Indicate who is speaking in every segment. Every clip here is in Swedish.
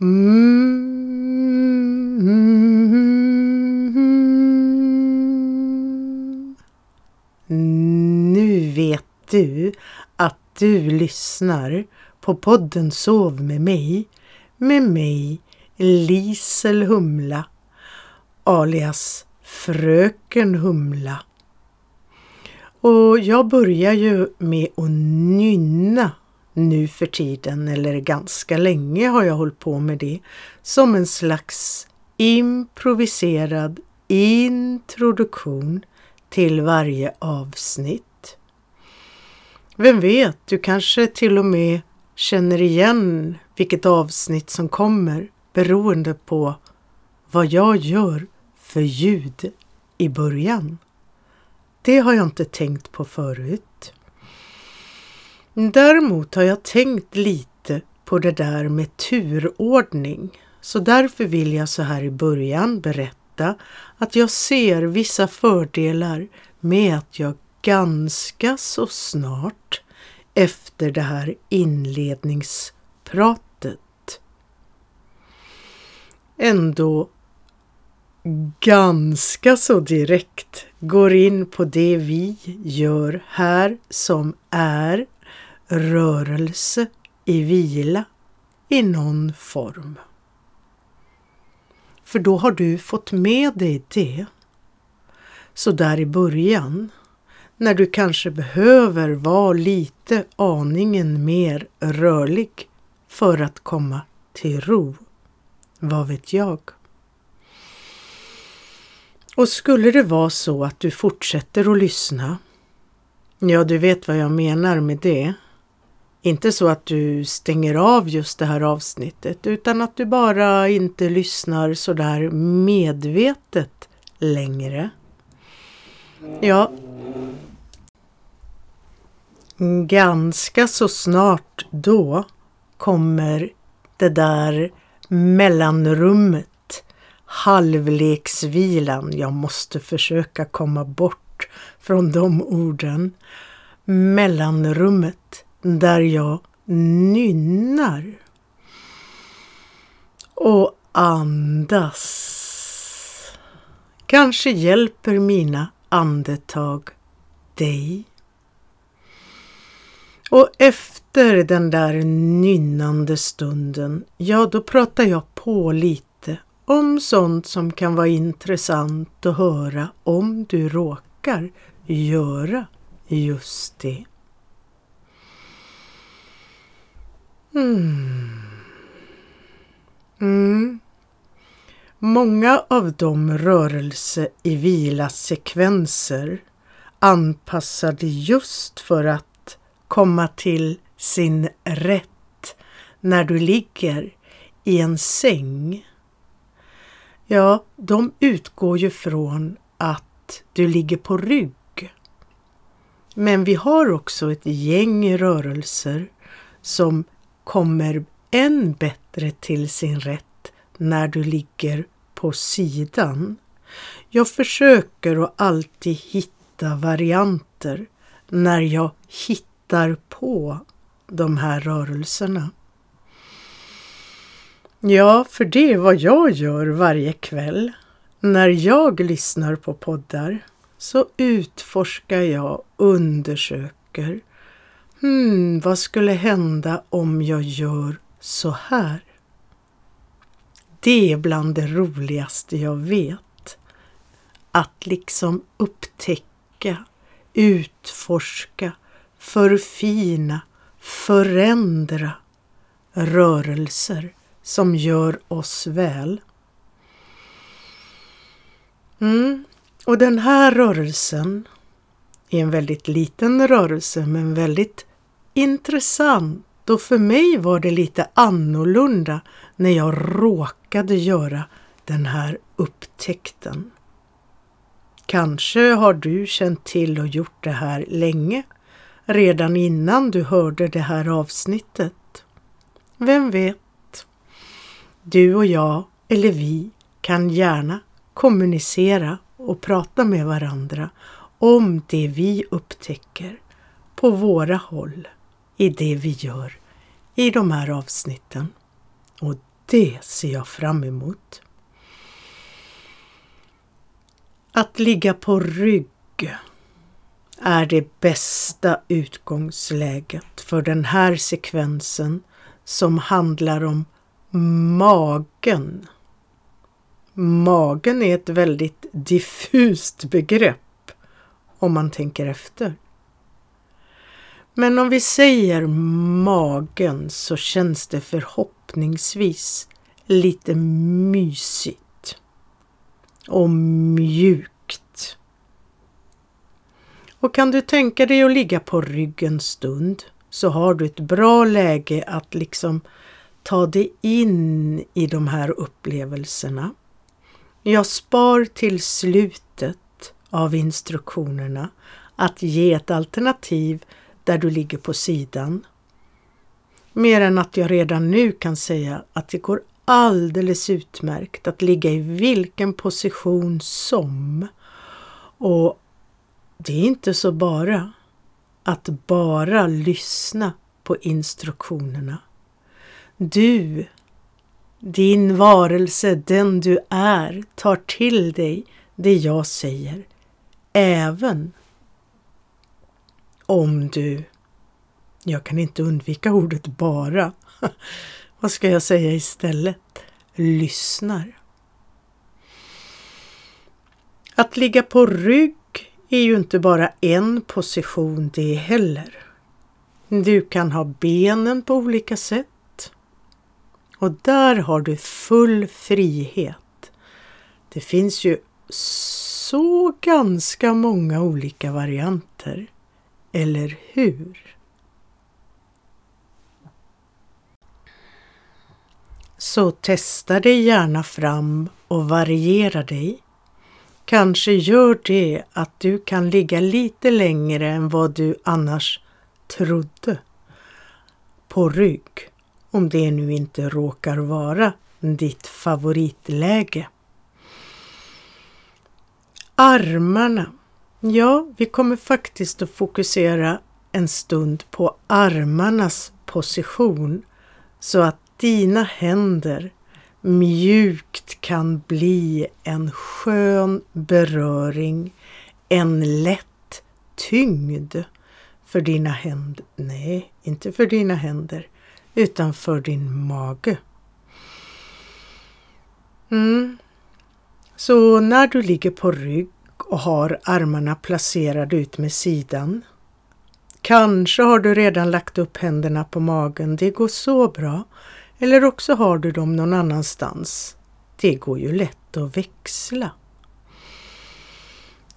Speaker 1: Mm. Nu vet du att du lyssnar på podden Sov med mig, med mig Lisel Humla alias Fröken Humla. Och jag börjar ju med att nynna nu för tiden, eller ganska länge har jag hållit på med det, som en slags improviserad introduktion till varje avsnitt. Vem vet, du kanske till och med känner igen vilket avsnitt som kommer beroende på vad jag gör för ljud i början. Det har jag inte tänkt på förut. Däremot har jag tänkt lite på det där med turordning. Så därför vill jag så här i början berätta att jag ser vissa fördelar med att jag ganska så snart efter det här inledningspratet ändå ganska så direkt går in på det vi gör här som är rörelse i vila i någon form. För då har du fått med dig det. Så där i början, när du kanske behöver vara lite aningen mer rörlig för att komma till ro. Vad vet jag? Och skulle det vara så att du fortsätter att lyssna, ja du vet vad jag menar med det. Inte så att du stänger av just det här avsnittet utan att du bara inte lyssnar sådär medvetet längre. Ja, ganska så snart då kommer det där mellanrummet halvleksvilan. Jag måste försöka komma bort från de orden. Mellanrummet där jag nynnar. Och andas. Kanske hjälper mina andetag dig. Och efter den där nynnande stunden, ja då pratar jag på lite om sånt som kan vara intressant att höra om du råkar göra just det. Mm. Mm. Många av de rörelse i vila-sekvenser anpassade just för att komma till sin rätt när du ligger i en säng Ja, de utgår ju från att du ligger på rygg. Men vi har också ett gäng rörelser som kommer än bättre till sin rätt när du ligger på sidan. Jag försöker att alltid hitta varianter när jag hittar på de här rörelserna. Ja, för det är vad jag gör varje kväll. När jag lyssnar på poddar så utforskar jag, undersöker. Hmm, vad skulle hända om jag gör så här? Det är bland det roligaste jag vet. Att liksom upptäcka, utforska, förfina, förändra rörelser som gör oss väl. Mm. Och den här rörelsen är en väldigt liten rörelse men väldigt intressant och för mig var det lite annorlunda när jag råkade göra den här upptäckten. Kanske har du känt till och gjort det här länge, redan innan du hörde det här avsnittet. Vem vet? Du och jag, eller vi, kan gärna kommunicera och prata med varandra om det vi upptäcker på våra håll i det vi gör i de här avsnitten. Och det ser jag fram emot. Att ligga på rygg är det bästa utgångsläget för den här sekvensen som handlar om magen. Magen är ett väldigt diffust begrepp om man tänker efter. Men om vi säger magen så känns det förhoppningsvis lite mysigt och mjukt. Och kan du tänka dig att ligga på rygg en stund så har du ett bra läge att liksom ta dig in i de här upplevelserna. Jag spar till slutet av instruktionerna att ge ett alternativ där du ligger på sidan. Mer än att jag redan nu kan säga att det går alldeles utmärkt att ligga i vilken position som. Och det är inte så bara att bara lyssna på instruktionerna. Du, din varelse, den du är, tar till dig det jag säger, även om du, jag kan inte undvika ordet bara, vad ska jag säga istället, lyssnar. Att ligga på rygg är ju inte bara en position det heller. Du kan ha benen på olika sätt. Och där har du full frihet. Det finns ju så ganska många olika varianter. Eller hur? Så testa dig gärna fram och variera dig. Kanske gör det att du kan ligga lite längre än vad du annars trodde på rygg, om det nu inte råkar vara ditt favoritläge. Armarna Ja, vi kommer faktiskt att fokusera en stund på armarnas position så att dina händer mjukt kan bli en skön beröring, en lätt tyngd för dina händer. Nej, inte för dina händer, utan för din mage. Mm. Så när du ligger på rygg och har armarna placerade ut med sidan. Kanske har du redan lagt upp händerna på magen, det går så bra. Eller också har du dem någon annanstans. Det går ju lätt att växla.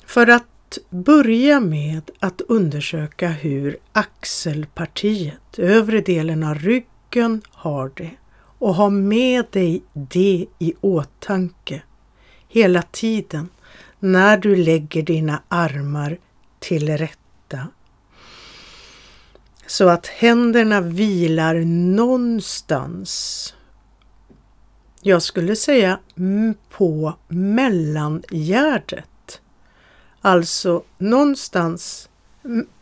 Speaker 1: För att börja med att undersöka hur axelpartiet, övre delen av ryggen, har det och ha med dig det i åtanke hela tiden när du lägger dina armar till rätta. Så att händerna vilar någonstans. Jag skulle säga på mellangärdet. Alltså någonstans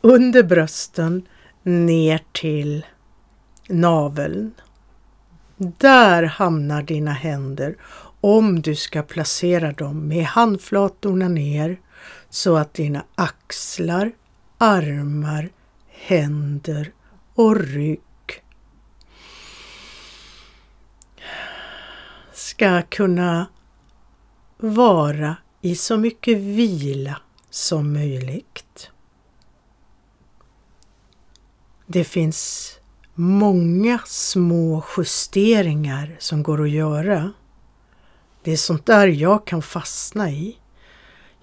Speaker 1: under brösten ner till naveln. Där hamnar dina händer om du ska placera dem med handflatorna ner så att dina axlar, armar, händer och rygg ska kunna vara i så mycket vila som möjligt. Det finns många små justeringar som går att göra det är sånt där jag kan fastna i.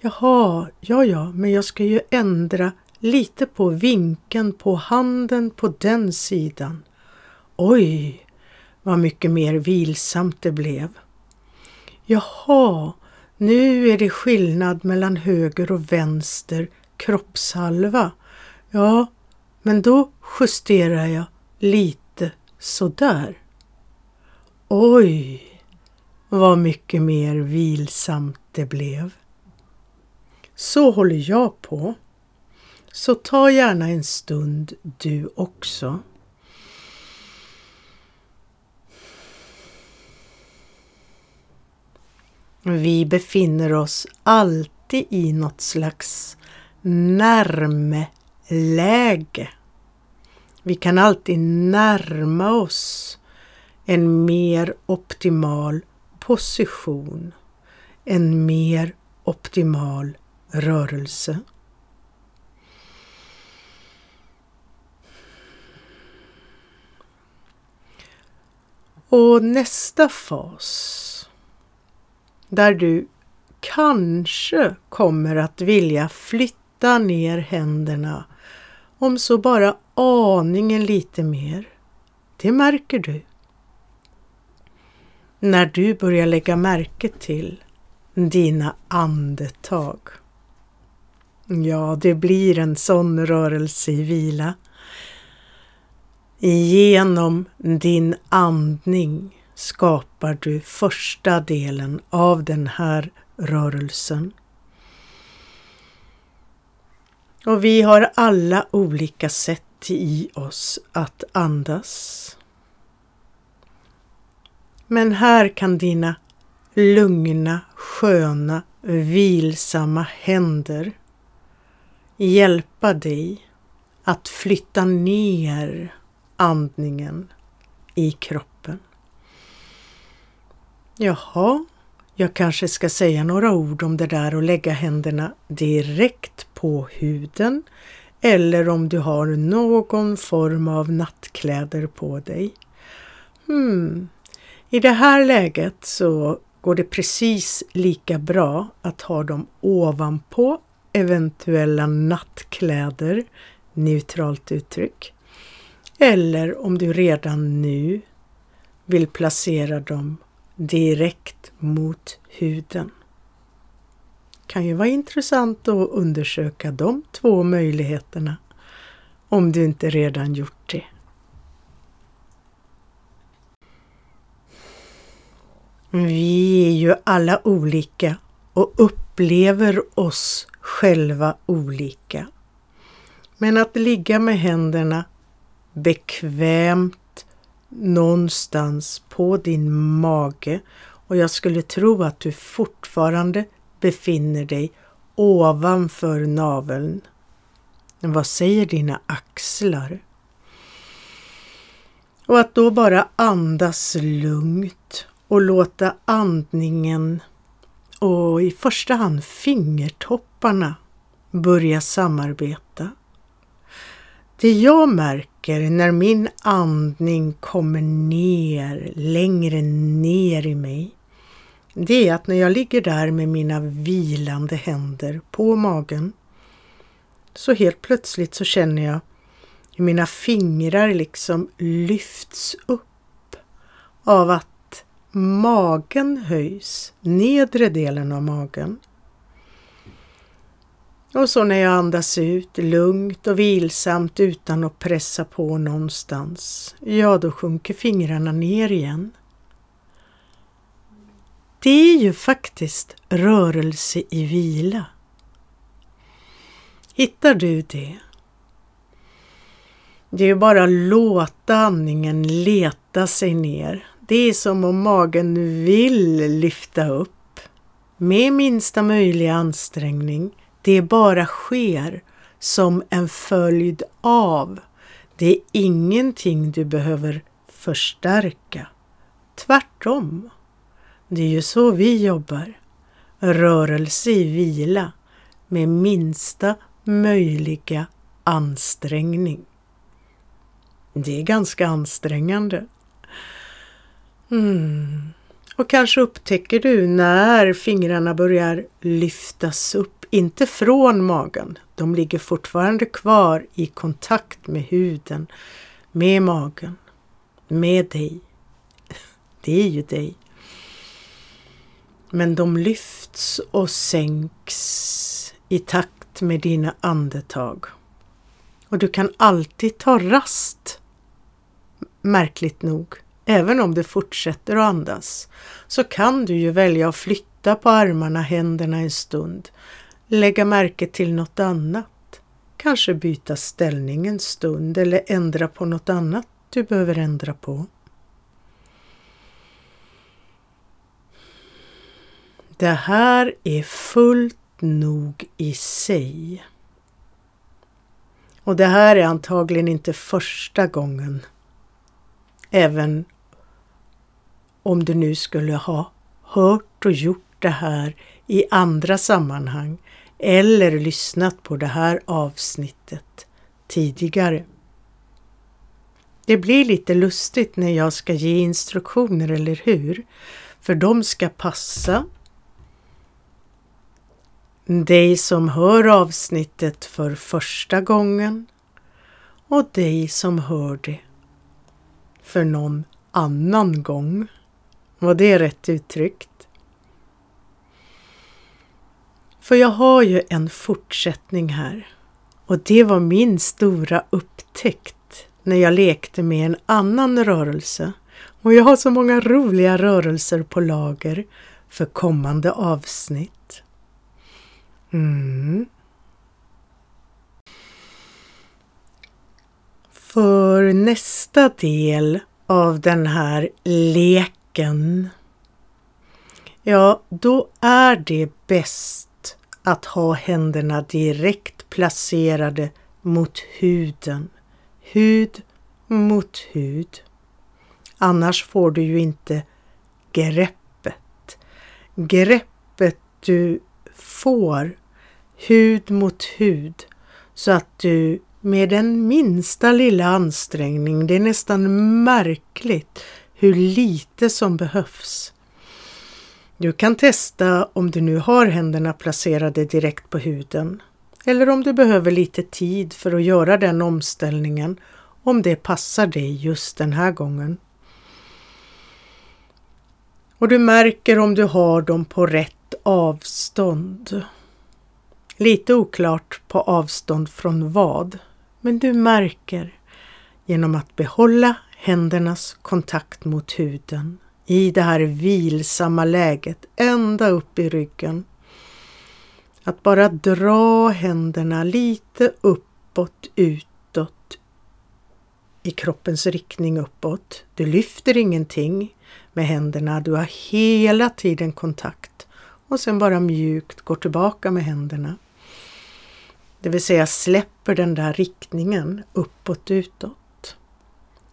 Speaker 1: Jaha, ja ja, men jag ska ju ändra lite på vinkeln på handen på den sidan. Oj, vad mycket mer vilsamt det blev. Jaha, nu är det skillnad mellan höger och vänster kroppshalva. Ja, men då justerar jag lite sådär. Oj, vad mycket mer vilsamt det blev. Så håller jag på. Så ta gärna en stund du också. Vi befinner oss alltid i något slags närmeläge. Vi kan alltid närma oss en mer optimal position, en mer optimal rörelse. Och nästa fas där du kanske kommer att vilja flytta ner händerna om så bara aningen lite mer. Det märker du. När du börjar lägga märke till dina andetag. Ja, det blir en sån rörelse i vila. Genom din andning skapar du första delen av den här rörelsen. Och vi har alla olika sätt i oss att andas. Men här kan dina lugna, sköna, vilsamma händer hjälpa dig att flytta ner andningen i kroppen. Jaha, jag kanske ska säga några ord om det där och lägga händerna direkt på huden eller om du har någon form av nattkläder på dig. Hmm. I det här läget så går det precis lika bra att ha dem ovanpå eventuella nattkläder, neutralt uttryck. Eller om du redan nu vill placera dem direkt mot huden. Kan ju vara intressant att undersöka de två möjligheterna om du inte redan gjort det. Vi är ju alla olika och upplever oss själva olika. Men att ligga med händerna bekvämt någonstans på din mage och jag skulle tro att du fortfarande befinner dig ovanför naveln. Vad säger dina axlar? Och att då bara andas lugnt och låta andningen och i första hand fingertopparna börja samarbeta. Det jag märker när min andning kommer ner, längre ner i mig, det är att när jag ligger där med mina vilande händer på magen så helt plötsligt så känner jag hur mina fingrar liksom lyfts upp av att magen höjs, nedre delen av magen. Och så när jag andas ut lugnt och vilsamt utan att pressa på någonstans, ja då sjunker fingrarna ner igen. Det är ju faktiskt rörelse i vila. Hittar du det? Det är ju bara att låta andningen leta sig ner det är som om magen vill lyfta upp med minsta möjliga ansträngning. Det bara sker som en följd av. Det är ingenting du behöver förstärka. Tvärtom. Det är ju så vi jobbar. Rörelse i vila med minsta möjliga ansträngning. Det är ganska ansträngande. Mm. Och kanske upptäcker du när fingrarna börjar lyftas upp, inte från magen. De ligger fortfarande kvar i kontakt med huden, med magen, med dig. Det är ju dig. Men de lyfts och sänks i takt med dina andetag. Och du kan alltid ta rast, märkligt nog. Även om du fortsätter att andas så kan du ju välja att flytta på armarna, händerna en stund. Lägga märke till något annat. Kanske byta ställning en stund eller ändra på något annat du behöver ändra på. Det här är fullt nog i sig. Och det här är antagligen inte första gången. Även om du nu skulle ha hört och gjort det här i andra sammanhang eller lyssnat på det här avsnittet tidigare. Det blir lite lustigt när jag ska ge instruktioner, eller hur? För de ska passa dig som hör avsnittet för första gången och dig som hör det för någon annan gång. Var det rätt uttryckt? För jag har ju en fortsättning här och det var min stora upptäckt när jag lekte med en annan rörelse och jag har så många roliga rörelser på lager för kommande avsnitt. Mm. För nästa del av den här leken, ja, då är det bäst att ha händerna direkt placerade mot huden. Hud mot hud. Annars får du ju inte greppet. Greppet du får hud mot hud så att du med den minsta lilla ansträngning, det är nästan märkligt hur lite som behövs. Du kan testa om du nu har händerna placerade direkt på huden eller om du behöver lite tid för att göra den omställningen om det passar dig just den här gången. Och du märker om du har dem på rätt avstånd. Lite oklart på avstånd från vad, men du märker genom att behålla händernas kontakt mot huden i det här vilsamma läget ända upp i ryggen. Att bara dra händerna lite uppåt, utåt i kroppens riktning uppåt. Du lyfter ingenting med händerna, du har hela tiden kontakt och sen bara mjukt går tillbaka med händerna. Det vill säga släpper den där riktningen uppåt, utåt.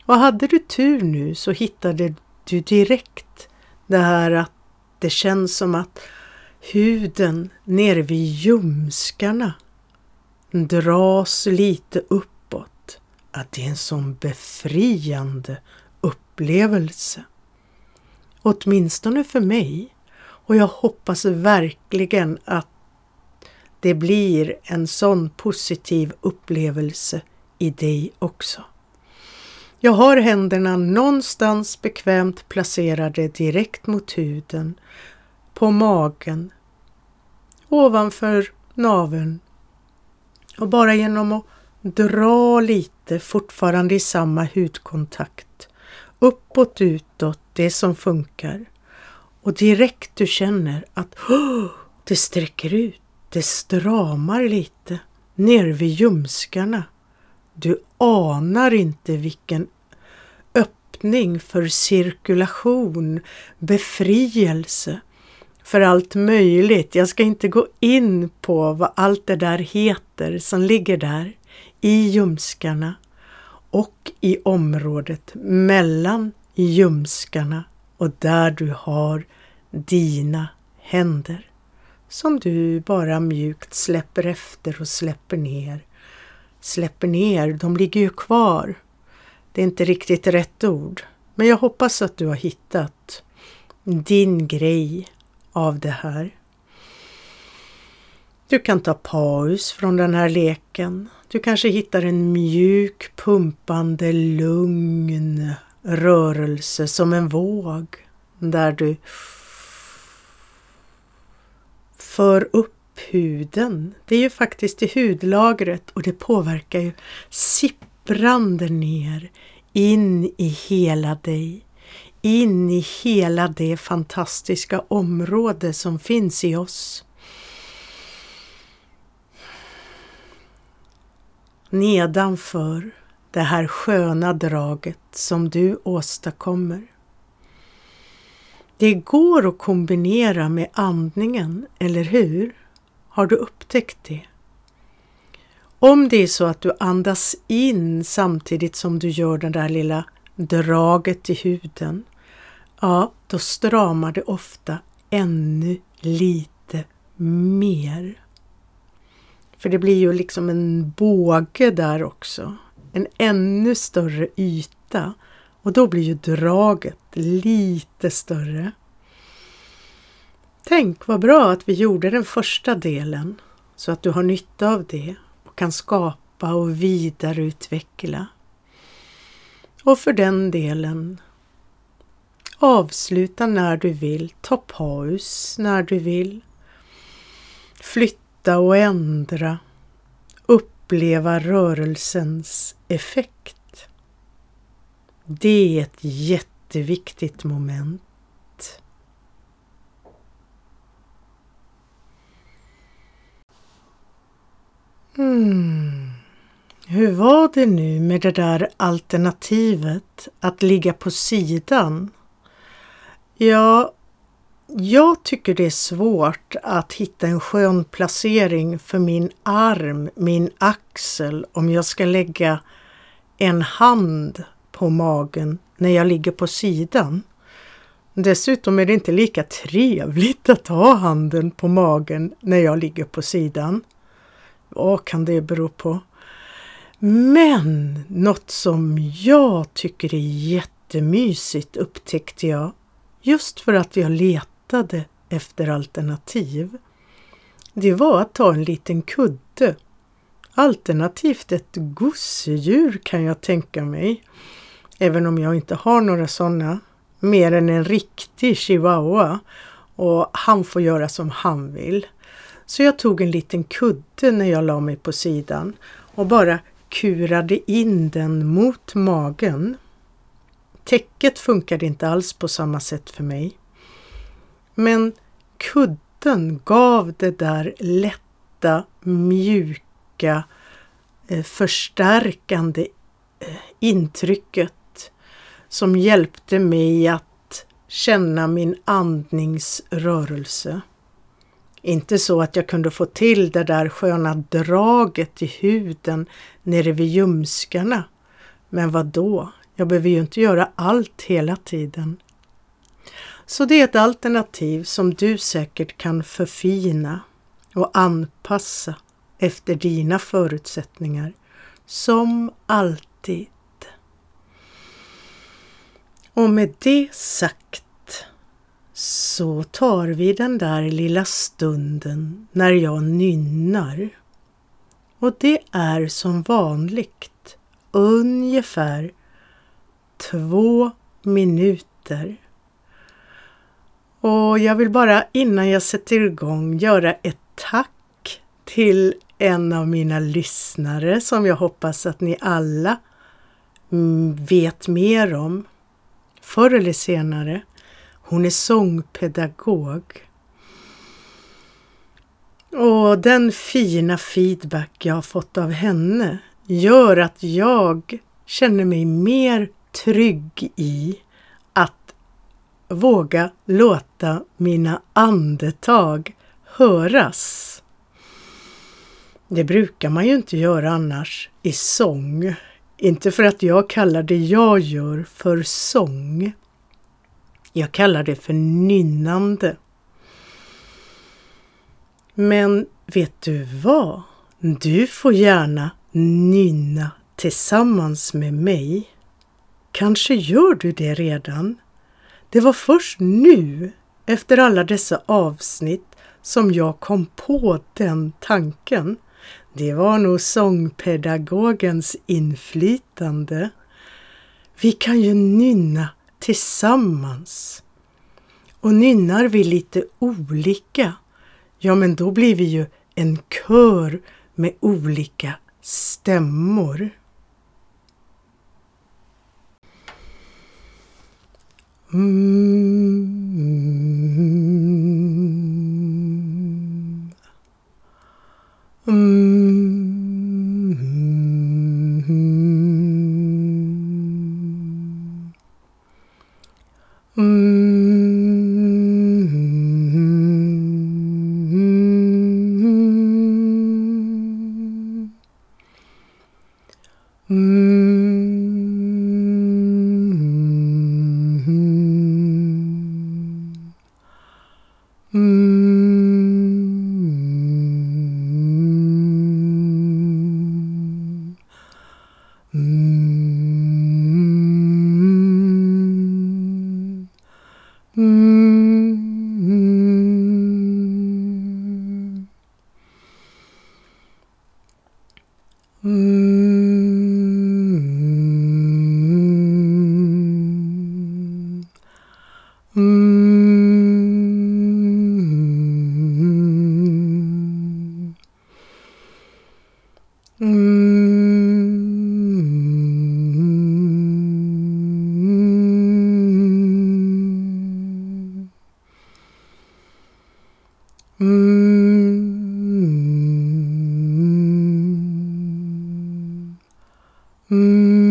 Speaker 1: Och hade du tur nu så hittade du direkt det här att det känns som att huden nere vid ljumskarna dras lite uppåt. Att det är en sån befriande upplevelse. Åtminstone för mig. Och jag hoppas verkligen att det blir en sån positiv upplevelse i dig också. Jag har händerna någonstans bekvämt placerade direkt mot huden, på magen, ovanför naveln och bara genom att dra lite, fortfarande i samma hudkontakt, uppåt, utåt, det som funkar. Och direkt du känner att oh, det sträcker ut, det stramar lite ner vid ljumskarna. Du anar inte vilken öppning för cirkulation, befrielse, för allt möjligt. Jag ska inte gå in på vad allt det där heter som ligger där i ljumskarna och i området mellan ljumskarna och där du har dina händer som du bara mjukt släpper efter och släpper ner. Släpper ner, de ligger ju kvar det är inte riktigt rätt ord, men jag hoppas att du har hittat din grej av det här. Du kan ta paus från den här leken. Du kanske hittar en mjuk, pumpande, lugn rörelse som en våg där du för upp huden. Det är ju faktiskt i hudlagret och det påverkar ju sipp brande ner in i hela dig, in i hela det fantastiska område som finns i oss. Nedanför det här sköna draget som du åstadkommer. Det går att kombinera med andningen, eller hur? Har du upptäckt det? Om det är så att du andas in samtidigt som du gör det där lilla draget i huden, ja, då stramar det ofta ännu lite mer. För det blir ju liksom en båge där också. En ännu större yta. Och då blir ju draget lite större. Tänk vad bra att vi gjorde den första delen så att du har nytta av det och kan skapa och vidareutveckla. Och för den delen avsluta när du vill, ta paus när du vill. Flytta och ändra. Uppleva rörelsens effekt. Det är ett jätteviktigt moment. Hmm. Hur var det nu med det där alternativet att ligga på sidan? Ja, jag tycker det är svårt att hitta en skön placering för min arm, min axel, om jag ska lägga en hand på magen när jag ligger på sidan. Dessutom är det inte lika trevligt att ha handen på magen när jag ligger på sidan. Vad kan det bero på? Men något som jag tycker är jättemysigt upptäckte jag just för att jag letade efter alternativ. Det var att ta en liten kudde. Alternativt ett gosedjur kan jag tänka mig. Även om jag inte har några sådana. Mer än en riktig chihuahua. Och han får göra som han vill. Så jag tog en liten kudde när jag la mig på sidan och bara kurade in den mot magen. Täcket funkade inte alls på samma sätt för mig. Men kudden gav det där lätta, mjuka, eh, förstärkande eh, intrycket som hjälpte mig att känna min andningsrörelse. Inte så att jag kunde få till det där sköna draget i huden nere vid ljumskarna. Men vad då? Jag behöver ju inte göra allt hela tiden. Så det är ett alternativ som du säkert kan förfina och anpassa efter dina förutsättningar. Som alltid. Och med det sagt så tar vi den där lilla stunden när jag nynnar. Och det är som vanligt ungefär två minuter. Och jag vill bara innan jag sätter igång göra ett tack till en av mina lyssnare som jag hoppas att ni alla mm, vet mer om förr eller senare. Hon är sångpedagog. Och den fina feedback jag har fått av henne gör att jag känner mig mer trygg i att våga låta mina andetag höras. Det brukar man ju inte göra annars i sång. Inte för att jag kallar det jag gör för sång. Jag kallar det för nynnande. Men vet du vad? Du får gärna nynna tillsammans med mig. Kanske gör du det redan? Det var först nu, efter alla dessa avsnitt, som jag kom på den tanken. Det var nog sångpedagogens inflytande. Vi kan ju nynna tillsammans. Och nynnar vi lite olika, ja men då blir vi ju en kör med olika stämmor. Mm. Mm. Mm. Mm.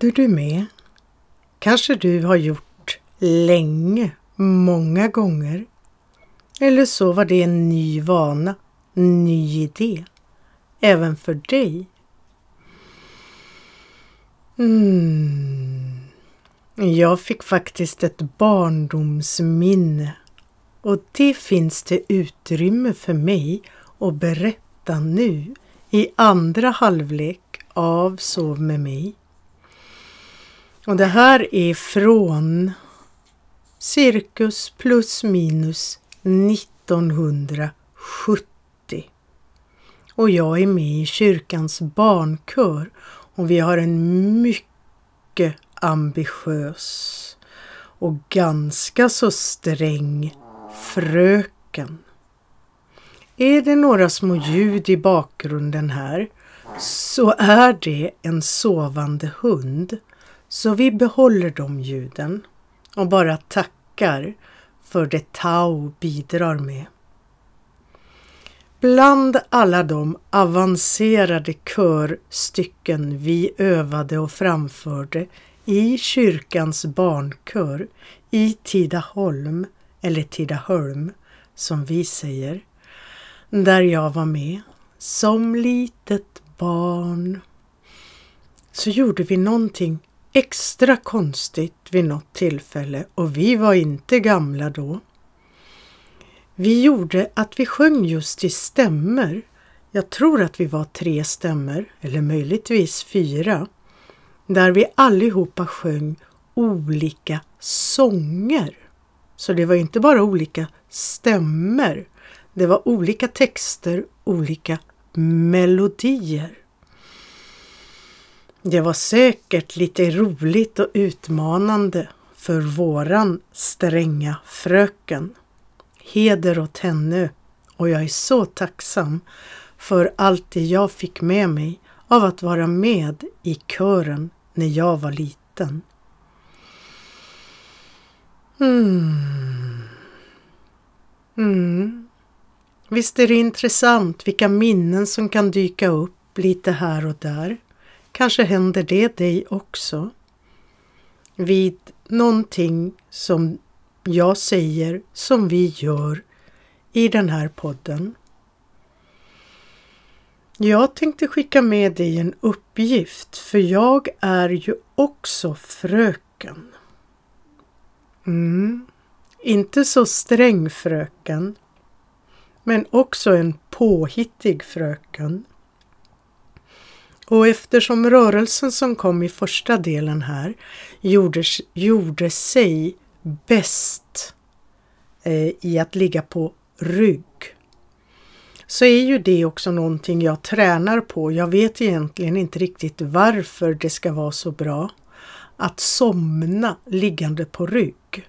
Speaker 1: Hade du med? Kanske du har gjort länge, många gånger. Eller så var det en ny vana, ny idé, även för dig. Mm. Jag fick faktiskt ett barndomsminne och det finns det utrymme för mig att berätta nu i andra halvlek av Sov med mig. Och det här är från cirkus plus minus 1970. Och jag är med i kyrkans barnkör och vi har en mycket ambitiös och ganska så sträng fröken. Är det några små ljud i bakgrunden här så är det en sovande hund. Så vi behåller de ljuden och bara tackar för det Tao bidrar med. Bland alla de avancerade körstycken vi övade och framförde i kyrkans barnkör i Tidaholm, eller Tidaholm som vi säger, där jag var med som litet barn, så gjorde vi någonting extra konstigt vid något tillfälle och vi var inte gamla då. Vi gjorde att vi sjöng just i stämmer. Jag tror att vi var tre stämmer, eller möjligtvis fyra, där vi allihopa sjöng olika sånger. Så det var inte bara olika stämmer, det var olika texter, olika melodier. Det var säkert lite roligt och utmanande för våran stränga fröken. Heder åt henne och jag är så tacksam för allt det jag fick med mig av att vara med i kören när jag var liten. Mm. Mm. Visst är det intressant vilka minnen som kan dyka upp lite här och där. Kanske händer det dig också. Vid någonting som jag säger som vi gör i den här podden. Jag tänkte skicka med dig en uppgift för jag är ju också fröken. Mm. Inte så sträng fröken, men också en påhittig fröken. Och eftersom rörelsen som kom i första delen här gjorde, gjorde sig bäst eh, i att ligga på rygg så är ju det också någonting jag tränar på. Jag vet egentligen inte riktigt varför det ska vara så bra att somna liggande på rygg.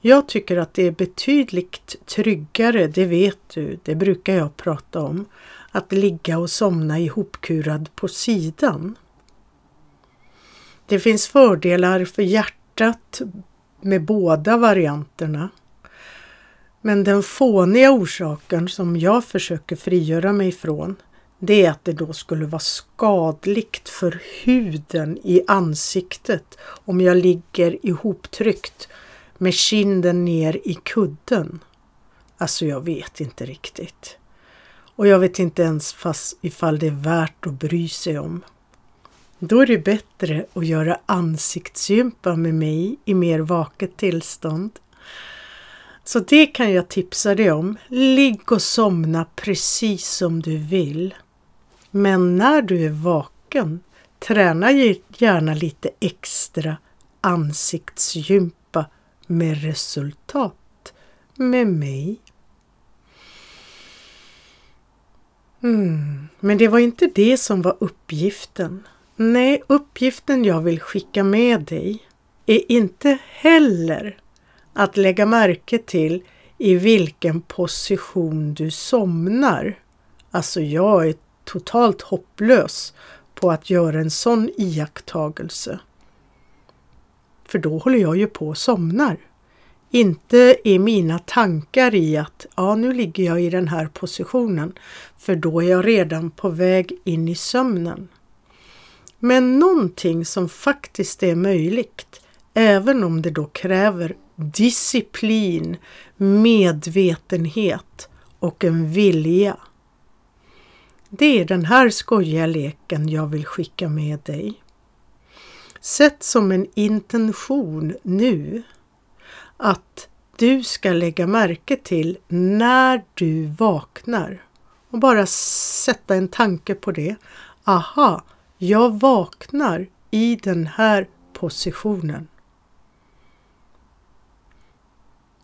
Speaker 1: Jag tycker att det är betydligt tryggare, det vet du, det brukar jag prata om, att ligga och somna ihopkurad på sidan. Det finns fördelar för hjärtat med båda varianterna. Men den fåniga orsaken som jag försöker frigöra mig från det är att det då skulle vara skadligt för huden i ansiktet om jag ligger ihoptryckt med kinden ner i kudden. Alltså jag vet inte riktigt. Och jag vet inte ens fast ifall det är värt att bry sig om. Då är det bättre att göra ansiktsgympa med mig i mer vaket tillstånd. Så det kan jag tipsa dig om. Ligg och somna precis som du vill. Men när du är vaken, träna gärna lite extra ansiktsgympa med resultat med mig. Mm, men det var inte det som var uppgiften. Nej, uppgiften jag vill skicka med dig är inte heller att lägga märke till i vilken position du somnar. Alltså jag är totalt hopplös på att göra en sån iakttagelse. För då håller jag ju på och somnar. Inte är mina tankar i att ja, nu ligger jag i den här positionen, för då är jag redan på väg in i sömnen. Men någonting som faktiskt är möjligt, även om det då kräver disciplin, medvetenhet och en vilja. Det är den här skojiga leken jag vill skicka med dig. Sätt som en intention nu att du ska lägga märke till när du vaknar och bara sätta en tanke på det. Aha, jag vaknar i den här positionen.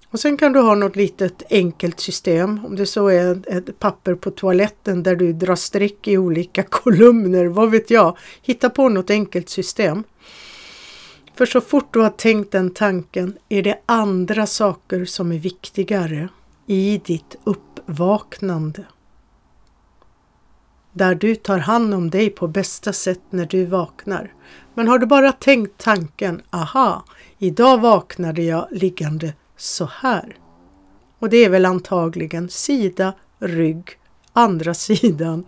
Speaker 1: Och sen kan du ha något litet enkelt system, om det så är ett papper på toaletten där du drar streck i olika kolumner, vad vet jag. Hitta på något enkelt system. För så fort du har tänkt den tanken är det andra saker som är viktigare i ditt uppvaknande. Där du tar hand om dig på bästa sätt när du vaknar. Men har du bara tänkt tanken, aha, idag vaknade jag liggande så här. Och det är väl antagligen sida, rygg, andra sidan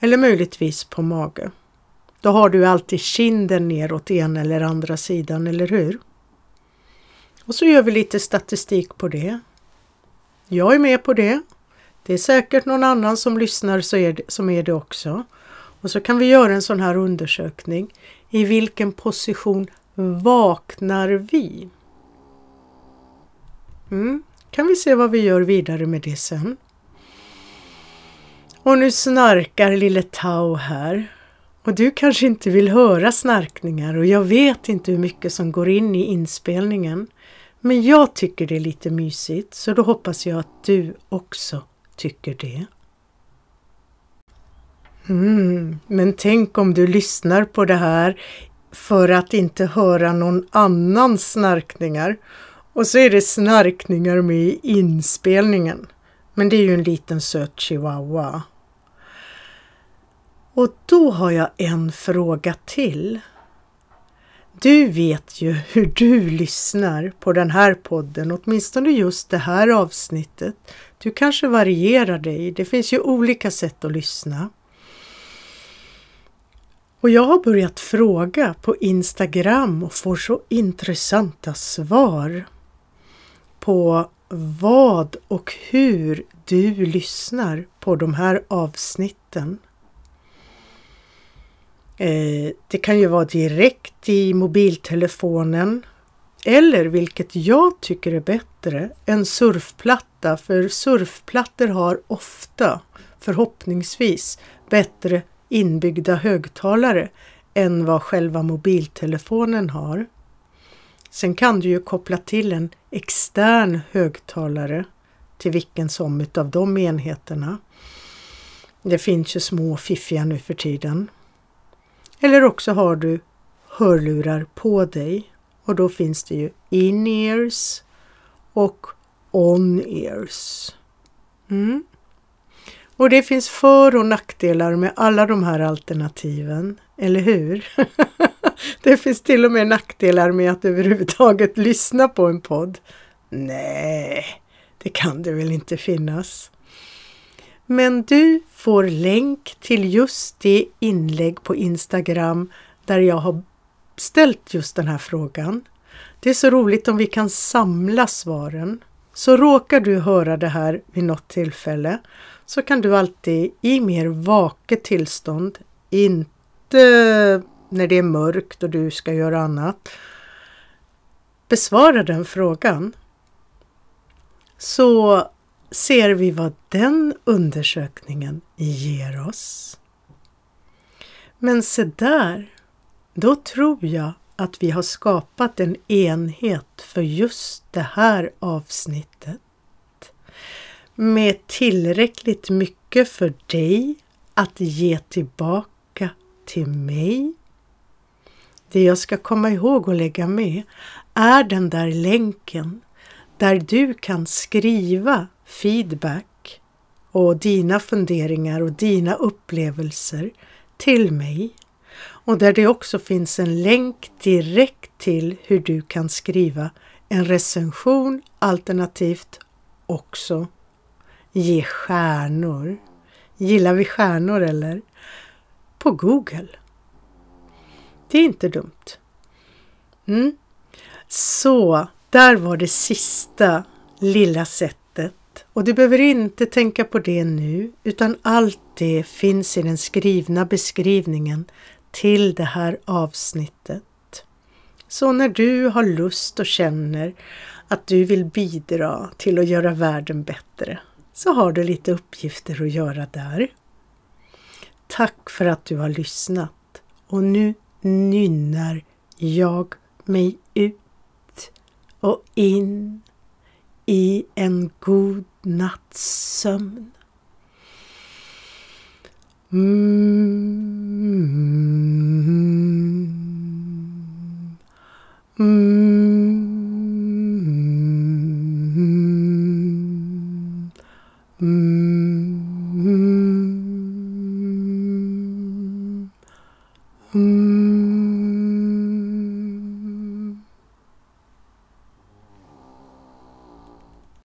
Speaker 1: eller möjligtvis på mage. Då har du alltid kinden neråt ena eller andra sidan, eller hur? Och så gör vi lite statistik på det. Jag är med på det. Det är säkert någon annan som lyssnar som är det också. Och så kan vi göra en sån här undersökning. I vilken position vaknar vi? Mm. Kan vi se vad vi gör vidare med det sen. Och nu snarkar lille Tau här. Och du kanske inte vill höra snarkningar och jag vet inte hur mycket som går in i inspelningen. Men jag tycker det är lite mysigt så då hoppas jag att du också tycker det. Mm, men tänk om du lyssnar på det här för att inte höra någon annans snarkningar och så är det snarkningar med i inspelningen. Men det är ju en liten söt chihuahua. Och då har jag en fråga till. Du vet ju hur du lyssnar på den här podden, åtminstone just det här avsnittet. Du kanske varierar dig, det finns ju olika sätt att lyssna. Och jag har börjat fråga på Instagram och får så intressanta svar på vad och hur du lyssnar på de här avsnitten. Eh, det kan ju vara direkt i mobiltelefonen eller vilket jag tycker är bättre, en surfplatta. För surfplattor har ofta, förhoppningsvis, bättre inbyggda högtalare än vad själva mobiltelefonen har. Sen kan du ju koppla till en extern högtalare till vilken som utav de enheterna. Det finns ju små fiffiga nu för tiden. Eller också har du hörlurar på dig och då finns det ju in-ears och on-ears. Mm. Och det finns för och nackdelar med alla de här alternativen, eller hur? Det finns till och med nackdelar med att överhuvudtaget lyssna på en podd. Nej, det kan det väl inte finnas. Men du får länk till just det inlägg på Instagram där jag har ställt just den här frågan. Det är så roligt om vi kan samla svaren. Så råkar du höra det här vid något tillfälle så kan du alltid i mer vaket tillstånd, inte när det är mörkt och du ska göra annat, besvara den frågan. Så ser vi vad den undersökningen ger oss. Men se där, då tror jag att vi har skapat en enhet för just det här avsnittet. Med tillräckligt mycket för dig att ge tillbaka till mig. Det jag ska komma ihåg och lägga med är den där länken där du kan skriva feedback och dina funderingar och dina upplevelser till mig och där det också finns en länk direkt till hur du kan skriva en recension alternativt också ge stjärnor. Gillar vi stjärnor eller? På Google. Det är inte dumt. Mm. Så, där var det sista lilla sättet. Och du behöver inte tänka på det nu, utan allt det finns i den skrivna beskrivningen till det här avsnittet. Så när du har lust och känner att du vill bidra till att göra världen bättre så har du lite uppgifter att göra där. Tack för att du har lyssnat och nu nynnar jag mig ut och in i en god nattsömn. Mm. Mm.